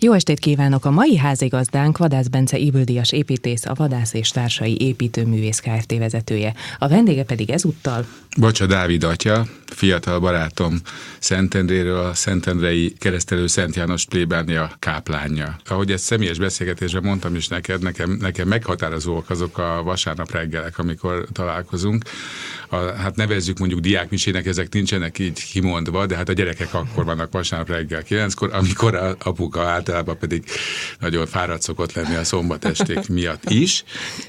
Jó estét kívánok! A mai házigazdánk Vadász Bence Iböldias építész, a Vadász és Társai Építőművész Kft. vezetője. A vendége pedig ezúttal... Bacsa Dávid atya, fiatal barátom Szentendréről, a Szentendrei keresztelő Szent János plébánia káplánja. Ahogy ezt személyes beszélgetésben mondtam is neked, nekem, nekem meghatározóak azok a vasárnap reggelek, amikor találkozunk. A, hát nevezzük mondjuk diákmisének, ezek nincsenek így kimondva, de hát a gyerekek akkor vannak vasárnap reggel kilenckor, amikor a apuka általában pedig nagyon fáradt szokott lenni a szombatesték miatt is.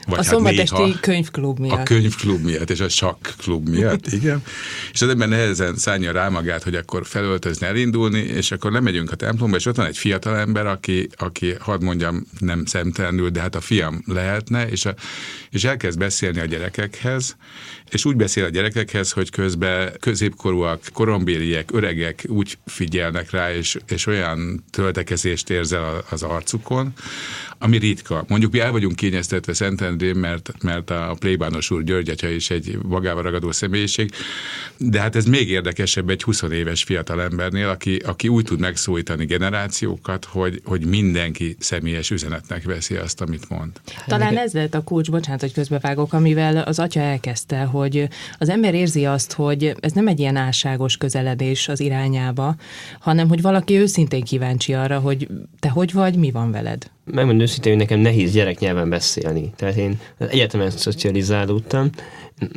Vagy a hát szombatesti néha könyvklub miatt. A könyvklub miatt, és a sakklub miatt, igen. És az ember nehezen szállja rá magát, hogy akkor felöltözni, elindulni, és akkor lemegyünk a templomba, és ott van egy fiatal ember, aki, aki hadd mondjam, nem szemtelenül, de hát a fiam lehetne, és, a, és elkezd beszélni a gyerekekhez, és úgy beszél a gyerekekhez, hogy közben középkorúak, korombériek, öregek úgy figyelnek rá, és, és olyan töltekezést érzel az arcukon, ami ritka. Mondjuk mi el vagyunk kényeztetve Szentendrén, mert, mert a plébános úr György is egy magával ragadó személyiség, de hát ez még érdekesebb egy 20 éves fiatal embernél, aki, aki úgy tud megszólítani generációkat, hogy, hogy mindenki személyes üzenetnek veszi azt, amit mond. Talán ez lett a kulcs, bocsánat, hogy közbevágok, amivel az atya elkezdte, hogy az ember érzi azt, hogy ez nem egy ilyen álságos közeledés az irányába, hanem hogy valaki őszintén kíváncsi arra, hogy te hogy vagy, mi van veled megmondom őszintén, hogy nekem nehéz gyereknyelven beszélni. Tehát én egyetemen szocializálódtam,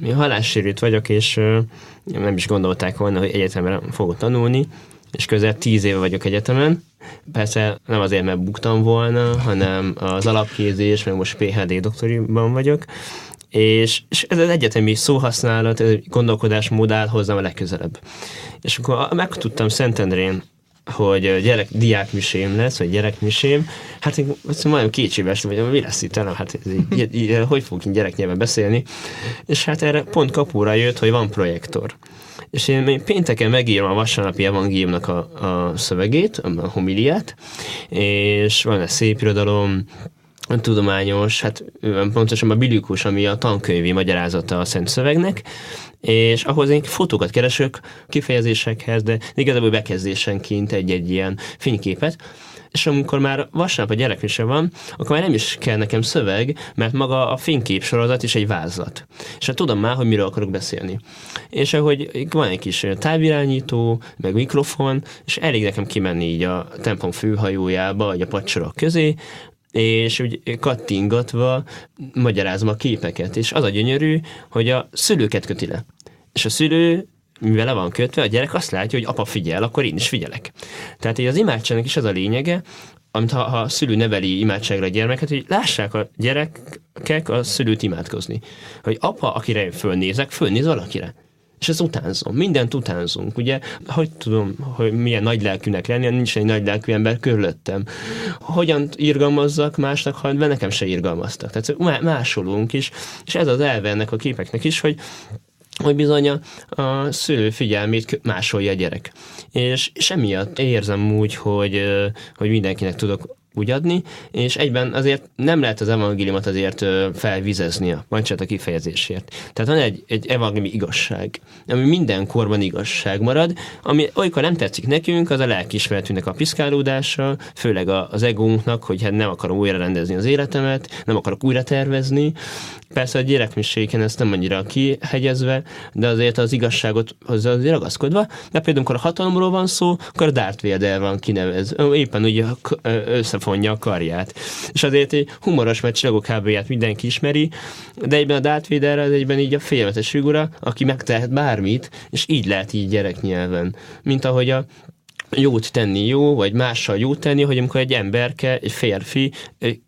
én halássérült vagyok, és nem is gondolták volna, hogy egyetemre fogok tanulni, és közel tíz éve vagyok egyetemen. Persze nem azért, mert buktam volna, hanem az alapképzés, meg most PHD doktoriban vagyok, és, és ez az egyetemi szóhasználat, ez gondolkodásmód áll hozzám a legközelebb. És akkor megtudtam Szentendrén hogy gyerek, diákmisém lesz, vagy gyerekmisém, hát én majdnem kétséges vagy, mi lesz itt, nem, hát így, így, így, hogy fogunk gyereknyelven beszélni, és hát erre pont kapóra jött, hogy van projektor. És én, én pénteken megírom a vasárnapi evangéliumnak a, a szövegét, a homiliát, és van egy szép irodalom, tudományos, hát pontosan a bilikus, ami a tankönyvi magyarázata a Szent Szövegnek, és ahhoz én fotókat keresök kifejezésekhez, de igazából bekezdésenként egy-egy ilyen fényképet, és amikor már vasárnap a gyerekmise van, akkor már nem is kell nekem szöveg, mert maga a fénykép sorozat is egy vázlat. És hát tudom már, hogy miről akarok beszélni. És ahogy van egy kis távirányító, meg mikrofon, és elég nekem kimenni így a templom főhajójába, vagy a pacsorok közé, és úgy kattingatva magyarázom a képeket. És az a gyönyörű, hogy a szülőket köti le. És a szülő mivel le van kötve, a gyerek azt látja, hogy apa figyel, akkor én is figyelek. Tehát így az imádságnak is az a lényege, amit ha, ha a szülő neveli imádságra a gyermeket, hogy lássák a gyerekek a szülőt imádkozni. Hogy apa, akire én fölnézek, fölnéz valakire és ez utánzom. Mindent utánzunk. Ugye, hogy tudom, hogy milyen nagy lelkűnek lenni, nincs egy nagy lelkű ember körülöttem. Hogyan irgalmazzak másnak, ha nekem se irgalmaztak. Tehát másolunk is, és ez az elve ennek a képeknek is, hogy hogy bizony a, a szülő figyelmét másolja a gyerek. És, és emiatt érzem úgy, hogy, hogy mindenkinek tudok úgy adni, és egyben azért nem lehet az evangéliumot azért felvizezni a a kifejezésért. Tehát van egy, egy evangéliumi igazság, ami minden korban igazság marad, ami olykor nem tetszik nekünk, az a lelkismeretünknek a piszkálódása, főleg az egónknak, hogy hát nem akarom újra rendezni az életemet, nem akarok újra tervezni, Persze a gyerekmiséken ezt nem annyira kihegyezve, de azért az igazságot hozzá azért ragaszkodva. De például, amikor a hatalomról van szó, akkor a Darth Vader van kinevez. Éppen ugye összefonja a karját. És azért egy humoros, mert csillagok háborúját mindenki ismeri, de egyben a Darth Vader az egyben így a félmetes figura, aki megtehet bármit, és így lehet így gyereknyelven. Mint ahogy a jót tenni jó, vagy mással jót tenni, hogy amikor egy emberke, egy férfi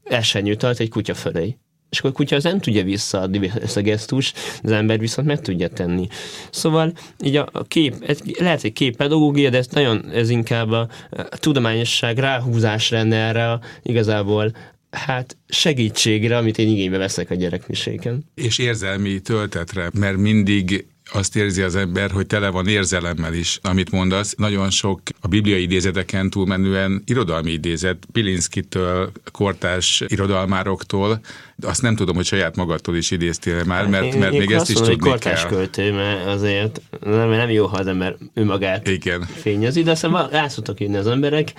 esenyőt tart egy kutya fölé és akkor a kutya az nem tudja visszaadni ezt a gesztust, az ember viszont meg tudja tenni. Szóval így a, kép, ez lehet egy képpedagógia, de ez nagyon, ez inkább a, a tudományosság ráhúzás lenne erre a, igazából hát segítségre, amit én igénybe veszek a gyerekmiséken. És érzelmi töltetre, mert mindig azt érzi az ember, hogy tele van érzelemmel is, amit mondasz. Nagyon sok a bibliai idézeteken túlmenően irodalmi idézet, Pilinszkitől, kortás irodalmároktól, de azt nem tudom, hogy saját magadtól is idéztél már, mert, mert én, még ezt is mondom, tudni kortás kell. költő, mert azért nem, nem jó, ha az ember önmagát Igen. fényezi, de aztán rá szoktak írni az emberek,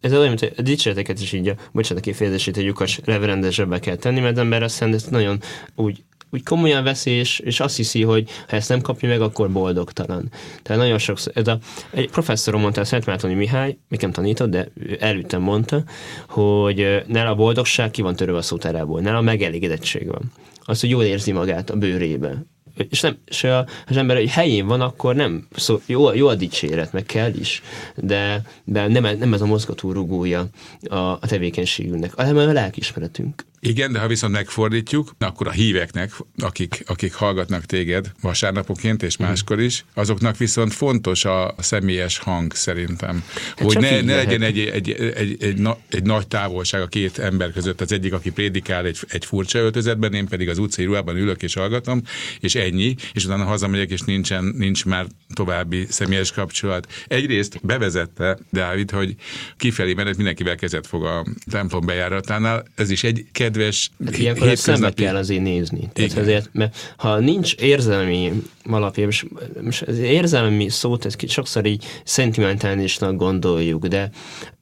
ez olyan, mint a dicséreteket is így, a, bocsánat, kifejezését egy lyukas reverendesebbe kell tenni, mert az ember azt ezt nagyon úgy úgy komolyan veszi, és, és azt hiszi, hogy ha ezt nem kapja meg, akkor boldogtalan. Tehát nagyon sokszor, ez a, egy professzorom mondta, Szent Mártoni Mihály, nem tanított, de előttem mondta, hogy ne a boldogság ki van törve a szótárából, ne a megelégedettség van. Az, hogy jól érzi magát a bőrébe és, nem, és a, az ember egy helyén van, akkor nem, szó, jó, jó a dicséret, meg kell is, de, de nem, nem ez a mozgatórugója a, a tevékenységünknek, hanem a lelkismeretünk. Igen, de ha viszont megfordítjuk, akkor a híveknek, akik, akik hallgatnak téged vasárnapoként és máskor is, azoknak viszont fontos a személyes hang szerintem. Hát hogy ne, ne legyen egy, egy, egy, egy, egy, na, egy nagy távolság a két ember között. Az egyik, aki prédikál egy, egy furcsa öltözetben, én pedig az utcai ruhában ülök és hallgatom, és ennyi, és utána hazamegyek, és nincsen, nincs már további személyes kapcsolat. Egyrészt bevezette Dávid, hogy kifelé menet mindenkivel kezet fog a templom bejáratánál. Ez is egy kedves hát ilyenkor ezt szembe kell azért nézni. Tehát azért, mert ha nincs érzelmi alapja, és, és az érzelmi szót ezt sokszor így szentimentálisnak gondoljuk, de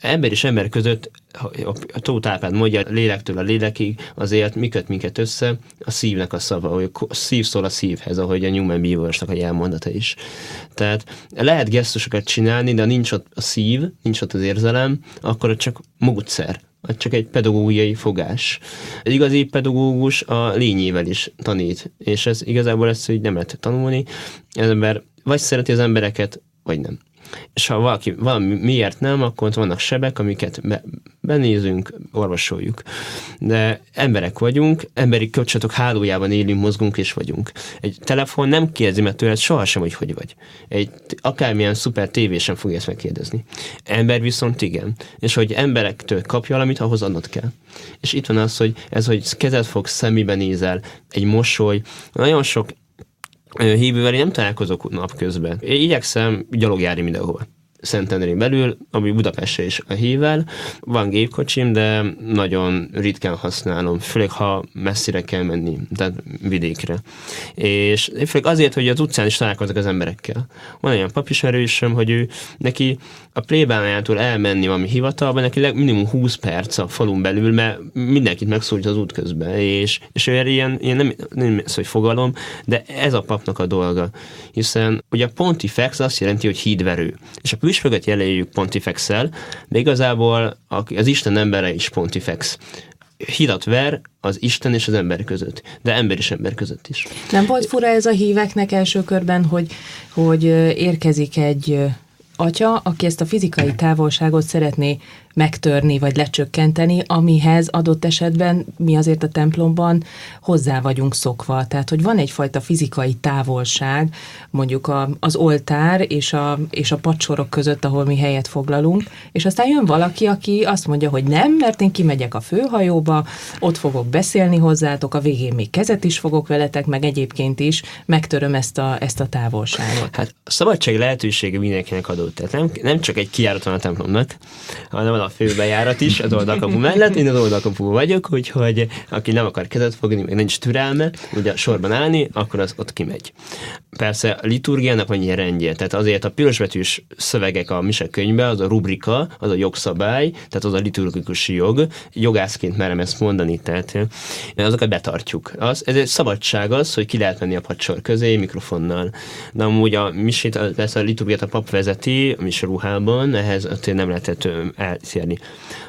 ember és ember között a Tóth Árpád mondja, a lélektől a lélekig, azért mi köt minket össze? A szívnek a szava, hogy a szív szól a szívhez, ahogy a Newman Beaversnak a jelmondata is. Tehát lehet gesztusokat csinálni, de nincs ott a szív, nincs ott az érzelem, akkor csak módszer csak egy pedagógiai fogás. Egy igazi pedagógus a lényével is tanít, és ez igazából ezt hogy nem lehet tanulni. Az ember vagy szereti az embereket, vagy nem és ha valaki valami miért nem, akkor ott vannak sebek, amiket be, benézünk, orvosoljuk. De emberek vagyunk, emberi kapcsolatok hálójában élünk, mozgunk és vagyunk. Egy telefon nem kérdezi meg tőled sohasem, hogy hogy vagy. Egy akármilyen szuper tévé sem fogja ezt megkérdezni. Ember viszont igen. És hogy emberektől kapja valamit, ahhoz adnod kell. És itt van az, hogy ez, hogy kezet fog szemébe nézel, egy mosoly, nagyon sok hívővel én nem találkozok napközben. Én igyekszem gyalogjárni mindenhova. Szentendrén belül, ami Budapestre is a hível. Van gépkocsim, de nagyon ritkán használom, főleg ha messzire kell menni, tehát vidékre. És főleg azért, hogy az utcán is találkozok az emberekkel. Van olyan papismerősöm, hogy ő neki a plébánájától elmenni valami hivatalba, neki minimum 20 perc a falun belül, mert mindenkit megszólít az út közben, és, és ő ilyen, ilyen nem, nem az, hogy fogalom, de ez a papnak a dolga. Hiszen ugye a pontifex azt jelenti, hogy hídverő. És a püspöket jeleljük pontifexel, de igazából az Isten embere is pontifex hidat ver az Isten és az ember között, de ember és ember között is. Nem volt fura ez a híveknek első körben, hogy, hogy érkezik egy atya, aki ezt a fizikai távolságot szeretné megtörni vagy lecsökkenteni, amihez adott esetben mi azért a templomban hozzá vagyunk szokva. Tehát, hogy van egyfajta fizikai távolság, mondjuk a, az oltár és a, és a padsorok között, ahol mi helyet foglalunk, és aztán jön valaki, aki azt mondja, hogy nem, mert én kimegyek a főhajóba, ott fogok beszélni hozzátok, a végén még kezet is fogok veletek, meg egyébként is megtöröm ezt a, ezt a távolságot. Hát a szabadság lehetősége mindenkinek adott. Tehát nem, nem csak egy kiárat van a templomnak, hanem van a főbejárat is az oldalkapu mellett, én az oldalkapu vagyok, úgyhogy aki nem akar kezet fogni, meg nincs türelme, ugye sorban állni, akkor az ott kimegy. Persze a liturgiának van ilyen rendje, tehát azért a pirosbetűs szövegek a mise könyvben, az a rubrika, az a jogszabály, tehát az a liturgikus jog, jogászként merem ezt mondani, tehát azokat betartjuk. Az, ez egy szabadság az, hogy ki lehet menni a pacsor közé mikrofonnal. De amúgy a misét, persze a liturgiát a pap vezeti, a ruhában, ehhez nem lehetett eltérni.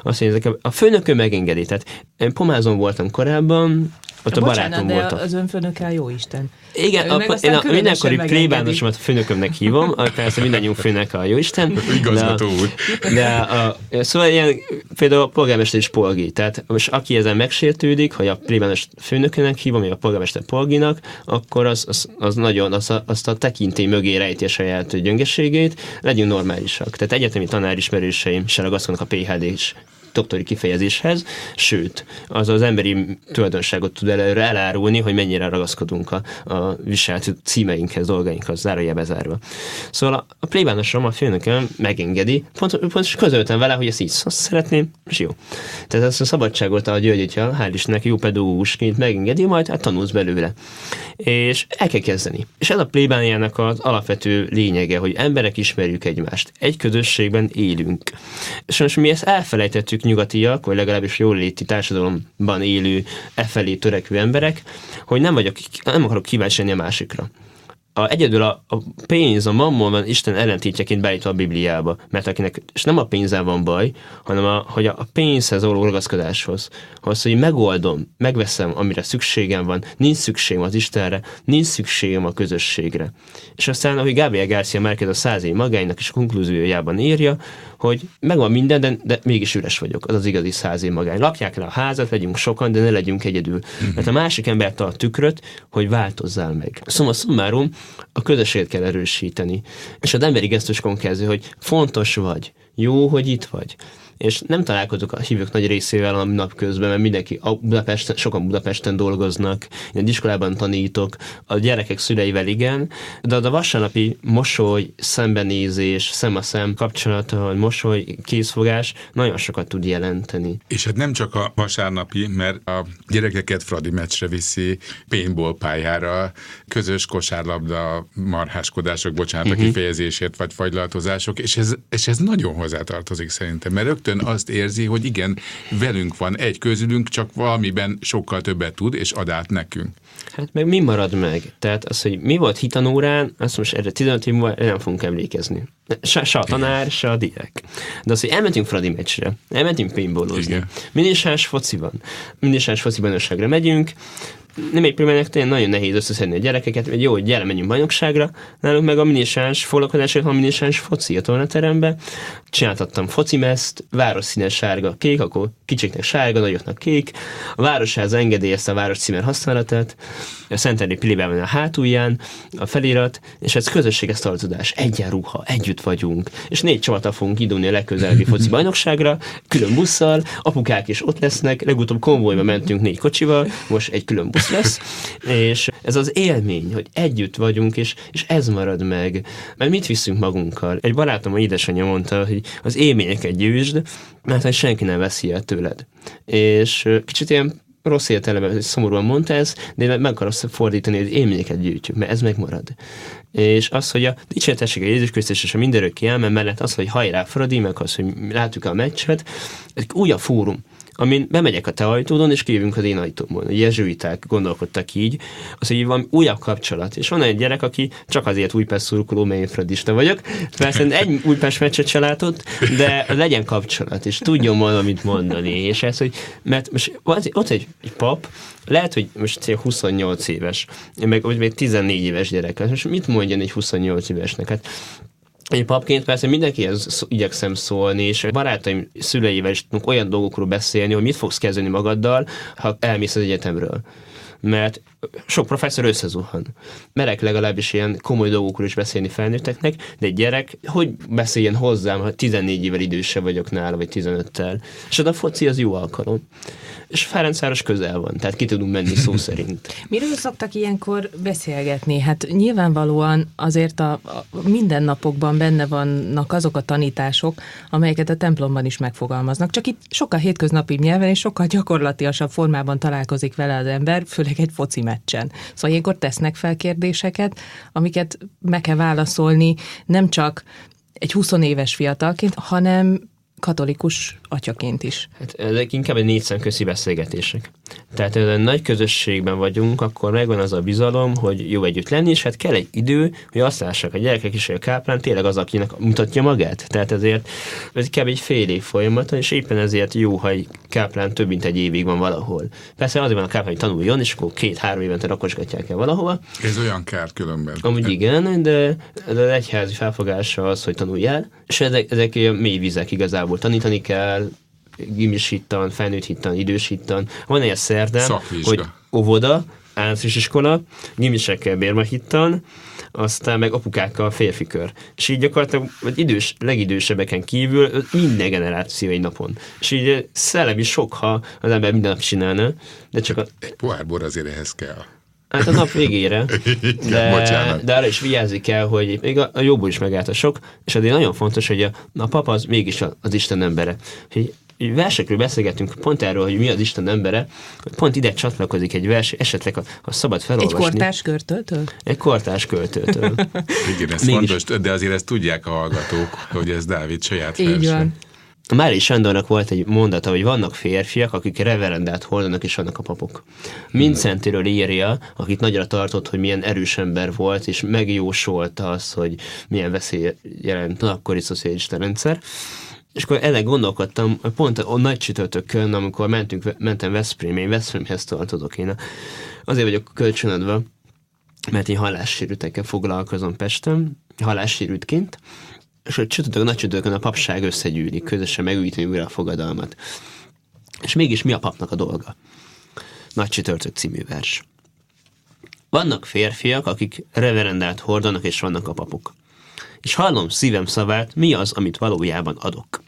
Azt mondja, a főnökön megengedi. Tehát én pomázon voltam korábban, ott a, a barátom de volt. az önfőnök el jó Isten. Igen, a, én a mindenkori plébánosomat főnökömnek hívom, persze mindannyiunk főnek a jóisten. Igazgató úr. De a, szóval ilyen, például a polgármester is polgi. Tehát most aki ezen megsértődik, hogy a plébános főnökönek hívom, vagy a polgármester polginak, akkor az, az, az nagyon, az a, azt a tekintély mögé rejti a saját gyöngességét, legyünk normálisak. Tehát egyetemi tanárismerőseim se ragaszkodnak a PHD is doktori kifejezéshez, sőt, az az emberi tulajdonságot tud előre elárulni, hogy mennyire ragaszkodunk a, a viselt címeinkhez, dolgainkhoz, zárója bezárva. Szóval a, plébánosom, a főnököm megengedi, pont, pont közöltem vele, hogy ezt így azt szeretném, és jó. Tehát ezt a szabadságot a Györgyitja, hál' Istennek jó pedagógusként megengedi, majd hát tanulsz belőle. És el kell kezdeni. És ez a plébániának az alapvető lényege, hogy emberek ismerjük egymást. Egy közösségben élünk. És most mi ezt elfelejtettük nyugatiak, vagy legalábbis jól léti társadalomban élő, e felé törekvő emberek, hogy nem vagyok, nem akarok kíváncsi a másikra a, egyedül a, a pénz, a mammon van Isten ellentétjeként beállítva a Bibliába. Mert akinek, és nem a pénzzel van baj, hanem a, hogy a pénzhez való ragaszkodáshoz. Az, hogy megoldom, megveszem, amire szükségem van, nincs szükségem az Istenre, nincs szükségem a közösségre. És aztán, ahogy Gabriel Garcia Márquez a száz év magánynak is konklúziójában írja, hogy megvan minden, de, de mégis üres vagyok, az az igazi száz év magány. Lakják le a házat, legyünk sokan, de ne legyünk egyedül. Mm-hmm. Mert a másik ember tart tükröt, hogy változzál meg. Szóval szummárum, a közösséget kell erősíteni. És az emberi gesztuskon kezdő, hogy fontos vagy, jó, hogy itt vagy és nem találkozok a hívők nagy részével a napközben, mert mindenki a Budapesten, sokan Budapesten dolgoznak, én egy iskolában tanítok, a gyerekek szüleivel igen, de a vasárnapi mosoly, szembenézés, szem a szem kapcsolata, mosoly, készfogás nagyon sokat tud jelenteni. És hát nem csak a vasárnapi, mert a gyerekeket Fradi meccsre viszi, paintball pályára, közös kosárlabda, marháskodások, bocsánat uh-huh. a mhm. kifejezésért, vagy fagylaltozások, és ez, és ez nagyon hozzátartozik szerintem, mert rögtön azt érzi, hogy igen, velünk van egy közülünk, csak valamiben sokkal többet tud, és ad át nekünk. Hát meg mi marad meg? Tehát az, hogy mi volt hitanórán, azt most erre 15 év múlva nem fogunk emlékezni. Se, se a tanár, se a diák. De az, hogy elmentünk Fradi meccsre, elmentünk paintballozni, minisás foci van, minisás foci bajnokságra megyünk, nem pillanatnak tényleg nagyon nehéz összeszedni a gyerekeket, hogy jó, hogy gyere, menjünk bajnokságra, nálunk meg a minisáns foglalkozás, a minisáns foci a tornaterembe, csináltattam focimeszt, városszínes sárga, kék, akkor kicsiknek sárga, nagyoknak kék, a városház engedélyezte a város címer használatát, a Szentendrei Pilében a hátulján, a felirat, és ez közösséges tartozás, egyenruha, együtt vagyunk, és négy csapata fogunk indulni a legközelebbi foci bajnokságra, külön busszal, apukák is ott lesznek, legutóbb konvojba mentünk négy kocsival, most egy külön busz lesz, és ez az élmény, hogy együtt vagyunk, és, és ez marad meg. Mert mit viszünk magunkkal? Egy barátom, a édesanyja mondta, hogy az élményeket gyűjtsd, mert hogy senki nem veszi el tőled. És kicsit ilyen rossz értelemben, szomorúan mondta ez, de meg akarom fordítani, hogy élményeket gyűjtjük, mert ez megmarad. És az, hogy a dicséretesség a Jézus Krisztus és a mindenörökké elmen mellett az, hogy hajrá Fradi, meg az, hogy látjuk a meccset, egy újabb fórum amin bemegyek a te ajtódon, és kijövünk az én ajtómon. A jezsuiták gondolkodtak így, az, hogy van újabb kapcsolat. És van egy gyerek, aki csak azért Újpest szurkoló, mert én fradista vagyok. Persze egy Újpest meccset se látott, de legyen kapcsolat, és tudjon valamit mondani. És ez, hogy, mert most ott egy, egy pap, lehet, hogy most 28 éves, meg vagy még 14 éves gyerek. Most mit mondjon egy 28 évesnek? Hát egy papként persze mindenkihez igyekszem szólni, és barátaim szüleivel is tudunk olyan dolgokról beszélni, hogy mit fogsz kezdeni magaddal, ha elmész az egyetemről mert sok professzor összezuhan. Merek legalábbis ilyen komoly dolgokról is beszélni felnőtteknek, de egy gyerek, hogy beszéljen hozzám, ha 14 évvel idősebb vagyok nála, vagy 15-tel. És a foci az jó alkalom. És Ferencváros közel van, tehát ki tudunk menni szó szerint. Miről szoktak ilyenkor beszélgetni? Hát nyilvánvalóan azért a, a mindennapokban benne vannak azok a tanítások, amelyeket a templomban is megfogalmaznak, csak itt sokkal hétköznapi nyelven és sokkal gyakorlatilasabb formában találkozik vele az ember, főleg egy foci meccsen. Szóval ilyenkor tesznek fel kérdéseket, amiket meg kell válaszolni nem csak egy 20 éves fiatalként, hanem katolikus atyaként is. Hát ezek inkább egy négy szemközi beszélgetések. Tehát egy nagy közösségben vagyunk, akkor megvan az a bizalom, hogy jó együtt lenni, és hát kell egy idő, hogy azt lássák a gyerekek is, hogy a káplán tényleg az, akinek mutatja magát. Tehát ezért ez kb. egy fél év folyamat, és éppen ezért jó, ha egy káplán több mint egy évig van valahol. Persze azért van a káplán, hogy tanuljon, és akkor két-három évente rakosgatják el valahova. Ez olyan kár különben. Amúgy igen, de, de az egyházi felfogása az, hogy tanuljál, és ezek, ezek mély vizek igazából. Tanítani kell, gimis hittan, felnőtt hittan, idős hittan. Van egy szerdem, hogy óvoda, általános iskola, gimisekkel bérma hittan, aztán meg apukákkal férfi kör. És így gyakorlatilag egy idős, legidősebbeken kívül minden generáció egy napon. És így szellemi sok, ha az ember minden nap csinálna, de csak a... Egy pohár bor azért ehhez kell. Hát a nap végére. de, de arra is vigyázni kell, hogy még a, a jobból is megállt a sok, és azért nagyon fontos, hogy a, a papa az mégis az Isten embere. Hogy versekről beszélgetünk pont erről, hogy mi az Isten embere, pont ide csatlakozik egy vers, esetleg a, a szabad felolvasni. Egy kortárs költőtől? Egy kortárs költőtől. Igen, ez Mégis... fontos, de azért ezt tudják a hallgatók, hogy ez Dávid saját verse. Így van. A Mári Sándornak volt egy mondata, hogy vannak férfiak, akik reverendát hordanak, és vannak a papok. Szentéről írja, akit nagyra tartott, hogy milyen erős ember volt, és megjósolta az, hogy milyen veszély jelent akkori szocialista rendszer. És akkor ezen gondolkodtam, pont a nagy csütörtökön, amikor mentünk, mentem Veszprém, én Veszprémhez tartozok én. Azért vagyok kölcsönadva, mert én hallássérültekkel foglalkozom Pesten, hallássérültként, és hogy csütörtök, nagy csütörtökön a papság összegyűlik, közösen megújítani újra a fogadalmat. És mégis mi a papnak a dolga? Nagy csütörtök című vers. Vannak férfiak, akik reverendát hordanak, és vannak a papok. És hallom szívem szavát, mi az, amit valójában adok.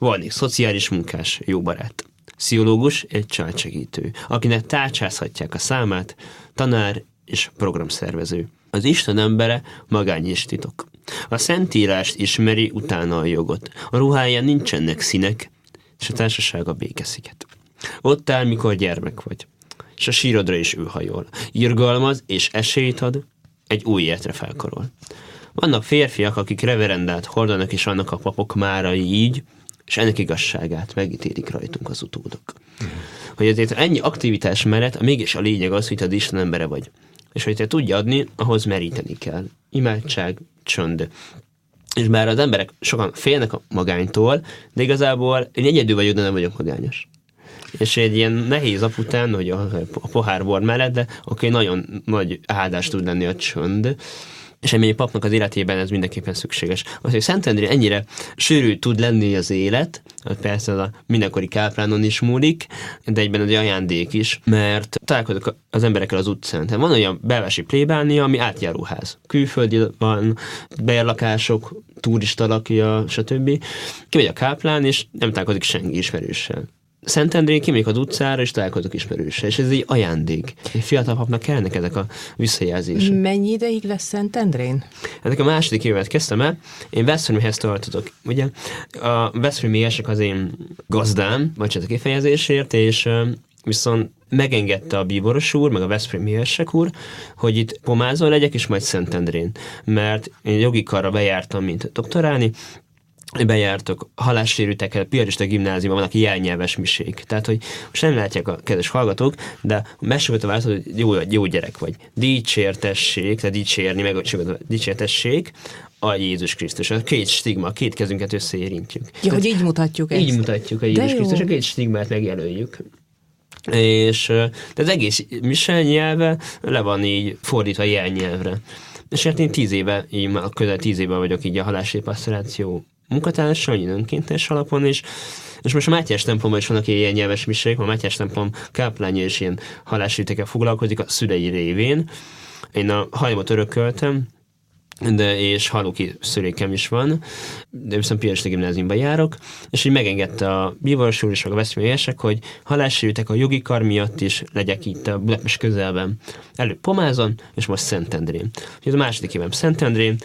Egy szociális munkás, jó barát. Pszichológus, egy családsegítő, akinek tárcsázhatják a számát, tanár és programszervező. Az Isten embere magány és titok. A szentírást ismeri, utána a jogot. A ruháján nincsenek színek, és a társaság a békesziget. Ott áll, mikor gyermek vagy, és a sírodra is ő hajol. Irgalmaz és esélyt ad, egy új életre felkarol. Vannak férfiak, akik reverendát hordanak, és annak a papok márai így, és ennek igazságát megítélik rajtunk az utódok. Uh-huh. Hogy azért ennyi aktivitás mellett mégis a lényeg az, hogy te Isten embere vagy. És hogy te tudja adni, ahhoz meríteni kell. Imádság, csönd. És bár az emberek sokan félnek a magánytól, de igazából én egyedül vagyok, de nem vagyok magányos. És egy ilyen nehéz apután, hogy a, a pohárbor mellett, de oké, nagyon nagy áldás tud lenni a csönd, és egy papnak az életében ez mindenképpen szükséges. Az, hogy Szentendrén ennyire sűrű tud lenni az élet, az persze a mindenkori kápránon is múlik, de egyben egy ajándék is, mert találkozok az emberekkel az utcán. Tehát van olyan belvási plébánia, ami átjáróház. Külföldi van, bérlakások, turista lakja, stb. Kimegy a káplán, és nem találkozik senki ismerőssel. Szentendrén kimegyek az utcára, és találkozok ismerőssel, és ez egy ajándék. Egy fiatal papnak kellnek ezek a visszajelzések. Mennyi ideig lesz Szentendrén? Ezek a második évet kezdtem el. Én Veszprémhez tartozok. Ugye a Veszprémiesek az én gazdám, vagy a kifejezésért, és viszont megengedte a Bíboros úr, meg a Veszprémi úr, hogy itt pomázon legyek, és majd Szentendrén. Mert én jogi karra bejártam, mint doktorálni, bejártok halássérültekkel, piarista gimnáziumban vannak jelnyelves misék. Tehát, hogy most nem látják a kedves hallgatók, de mesélőt a választ, hogy jó, jó gyerek vagy. Dicsértessék, tehát dicsérni, meg dicsértessék, a Jézus Krisztus. A két stigma, a két kezünket összeérintjük. Ja, hogy így mutatjuk ezt. Így mutatjuk a Jézus Krisztus, a két stigmát megjelöljük. És de az egész Michel nyelve le van így fordítva jelnyelvre. És hát én tíz éve, így közel tíz éve vagyok így a halási pastoráció munkatársa, vagy önkéntes alapon is, és most a Mátyás templomban is vannak ilyen nyelves misék, a Mátyás templom káplánja is ilyen halásütekkel foglalkozik a szülei révén. Én a hajamat örököltem, de és halóki szülékem is van, de viszont Piarista gimnáziumban járok, és így megengedte a bívaros úr és a veszélyesek, hogy halássérültek a jogi kar miatt is legyek itt a Budapest közelben. Előbb Pomázon, és most Szentendrén. Ez a második évem Szentendrén.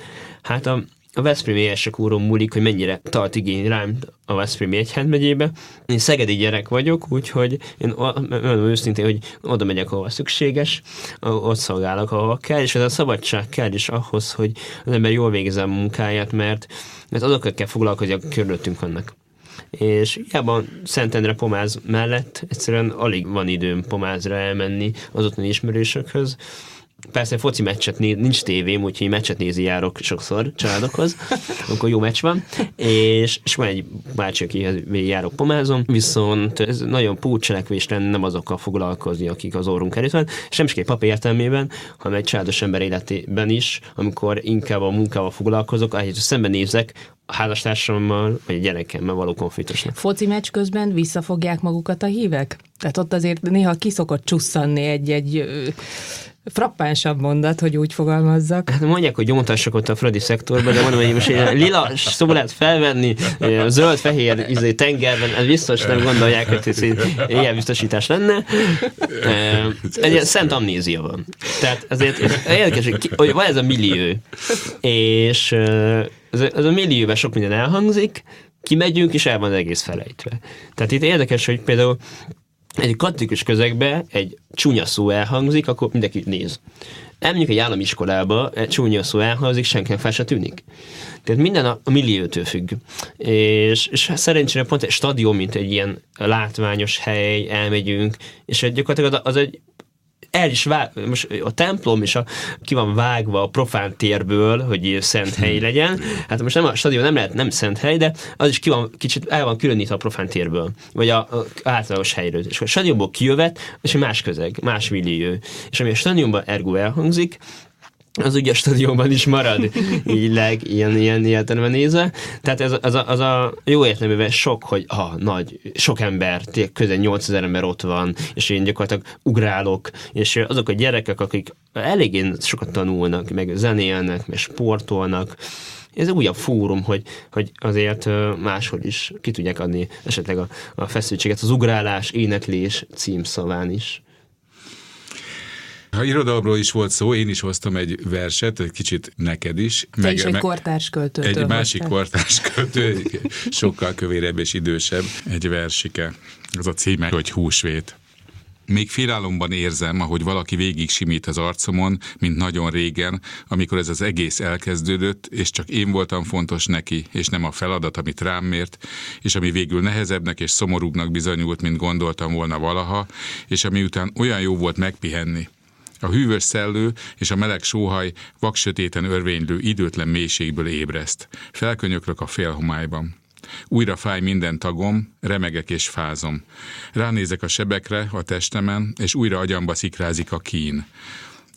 Hát a a Veszprémi Érsek úron múlik, hogy mennyire tart igény rám a Veszprémi Egyházmegyébe. Én szegedi gyerek vagyok, úgyhogy én mondom őszintén, hogy oda megyek, ahol szükséges, ott szolgálok, ahol kell, és ez a szabadság kell is ahhoz, hogy az ember jól végezze a munkáját, mert, mert azokat kell foglalkozni, akik körülöttünk vannak és hiába Szentendre pomáz mellett egyszerűen alig van időm pomázra elmenni az ottani ismerősökhöz, Persze foci meccset néz, nincs tévém, úgyhogy meccset nézi járok sokszor családokhoz, akkor jó meccs van, és, és van egy bácsi, akihez járok pomázom, viszont ez nagyon púcselekvés lenne nem azokkal foglalkozni, akik az orrunk előtt van, és nem csak egy pap értelmében, hanem egy családos ember életében is, amikor inkább a munkával foglalkozok, ahelyett, hogy szembenézek a házastársammal, vagy a gyerekemmel való konfliktusnak. Foci meccs közben visszafogják magukat a hívek? Tehát ott azért néha kiszokott csusszanni egy-egy frappánsabb mondat, hogy úgy fogalmazzak. Hát mondják, hogy gyóntassak ott a Fradi szektorban, de mondom, hogy most egy lila szó lehet felvenni, zöld-fehér izé, tengerben, ez biztos nem gondolják, hogy ez ilyen biztosítás lenne. Egy ilyen szent amnézia van. Tehát azért érdekes, hogy van ez a millió, és ez a millióben sok minden elhangzik, kimegyünk, és el van egész felejtve. Tehát itt érdekes, hogy például egy katolikus közegbe egy csúnya szó elhangzik, akkor mindenki néz. Elmegyünk egy állami iskolába, egy csúnya szó elhangzik, senkinek fel se tűnik. Tehát minden a, a milliótől függ. És, és szerencsére pont egy stadion, mint egy ilyen látványos hely, elmegyünk, és gyakorlatilag az egy el is vág, most a templom is a, ki van vágva a profán térből, hogy szent hely legyen. Hát most nem a stadion nem lehet nem szent hely, de az is ki van, kicsit el van különítve a profán térből, vagy a, a általános helyről. És a stadionból kijövet, és más közeg, más millió. És ami a stadionban ergo elhangzik, az ugye a stadionban is marad, így leg, ilyen, ilyen értelemben nézve. Tehát ez, az, a, az a jó értelemben sok, hogy ha nagy, sok ember, közel 8000 ember ott van, és én gyakorlatilag ugrálok, és azok a gyerekek, akik eléggé sokat tanulnak, meg zenélnek, meg sportolnak, ez újabb fórum, hogy, hogy azért máshol is ki tudják adni esetleg a, a feszültséget az ugrálás, éneklés címszaván is. Ha irodalomról is volt szó, én is hoztam egy verset, egy kicsit neked is. Te meg, is egy kortárs költő. Egy másik kortárs költő, sokkal kövérebb és idősebb, egy versike. Az a címe, hogy Húsvét. Még félálomban érzem, ahogy valaki végig simít az arcomon, mint nagyon régen, amikor ez az egész elkezdődött, és csak én voltam fontos neki, és nem a feladat, amit rám mért, és ami végül nehezebbnek és szomorúbbnak bizonyult, mint gondoltam volna valaha, és ami után olyan jó volt megpihenni, a hűvös szellő és a meleg sóhaj vaksötéten örvénylő időtlen mélységből ébreszt. Felkönyöklök a félhomályban. Újra fáj minden tagom, remegek és fázom. Ránézek a sebekre, a testemen, és újra agyamba szikrázik a kín.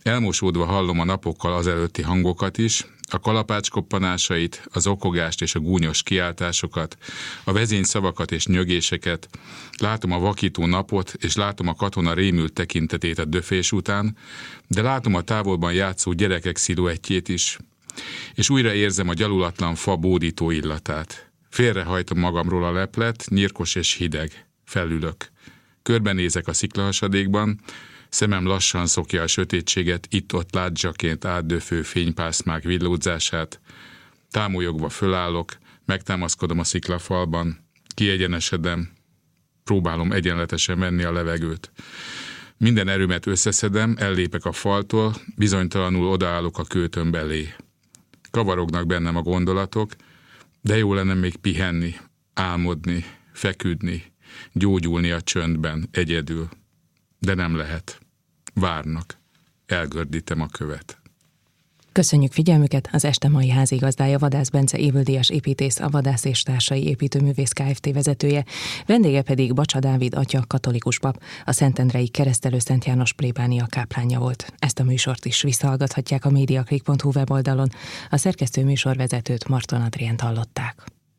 Elmosódva hallom a napokkal azelőtti hangokat is, a kalapács koppanásait, az okogást és a gúnyos kiáltásokat, a vezény szavakat és nyögéseket, látom a vakító napot, és látom a katona rémült tekintetét a döfés után, de látom a távolban játszó gyerekek sziluettjét is, és újra érzem a gyalulatlan fa bódító illatát. Félrehajtom magamról a leplet, nyírkos és hideg. Felülök. Körbenézek a sziklahasadékban, Szemem lassan szokja a sötétséget, itt-ott ládzsaként átdöfő fénypászmák villódzását. Támolyogva fölállok, megtámaszkodom a sziklafalban, kiegyenesedem, próbálom egyenletesen venni a levegőt. Minden erőmet összeszedem, ellépek a faltól, bizonytalanul odaállok a kőtöm belé. Kavarognak bennem a gondolatok, de jó lenne még pihenni, álmodni, feküdni, gyógyulni a csöndben, egyedül. De nem lehet. Várnak. Elgördítem a követ. Köszönjük figyelmüket! Az este mai házigazdája Vadász Bence évüldíjas építész, a Vadász és társai építőművész Kft. vezetője, vendége pedig Bacsa Dávid atya, katolikus pap, a Szentendrei keresztelő Szent János plébánia káplánja volt. Ezt a műsort is visszahallgathatják a mediaclick.hu weboldalon. A szerkesztő műsorvezetőt Marton Adrient hallották.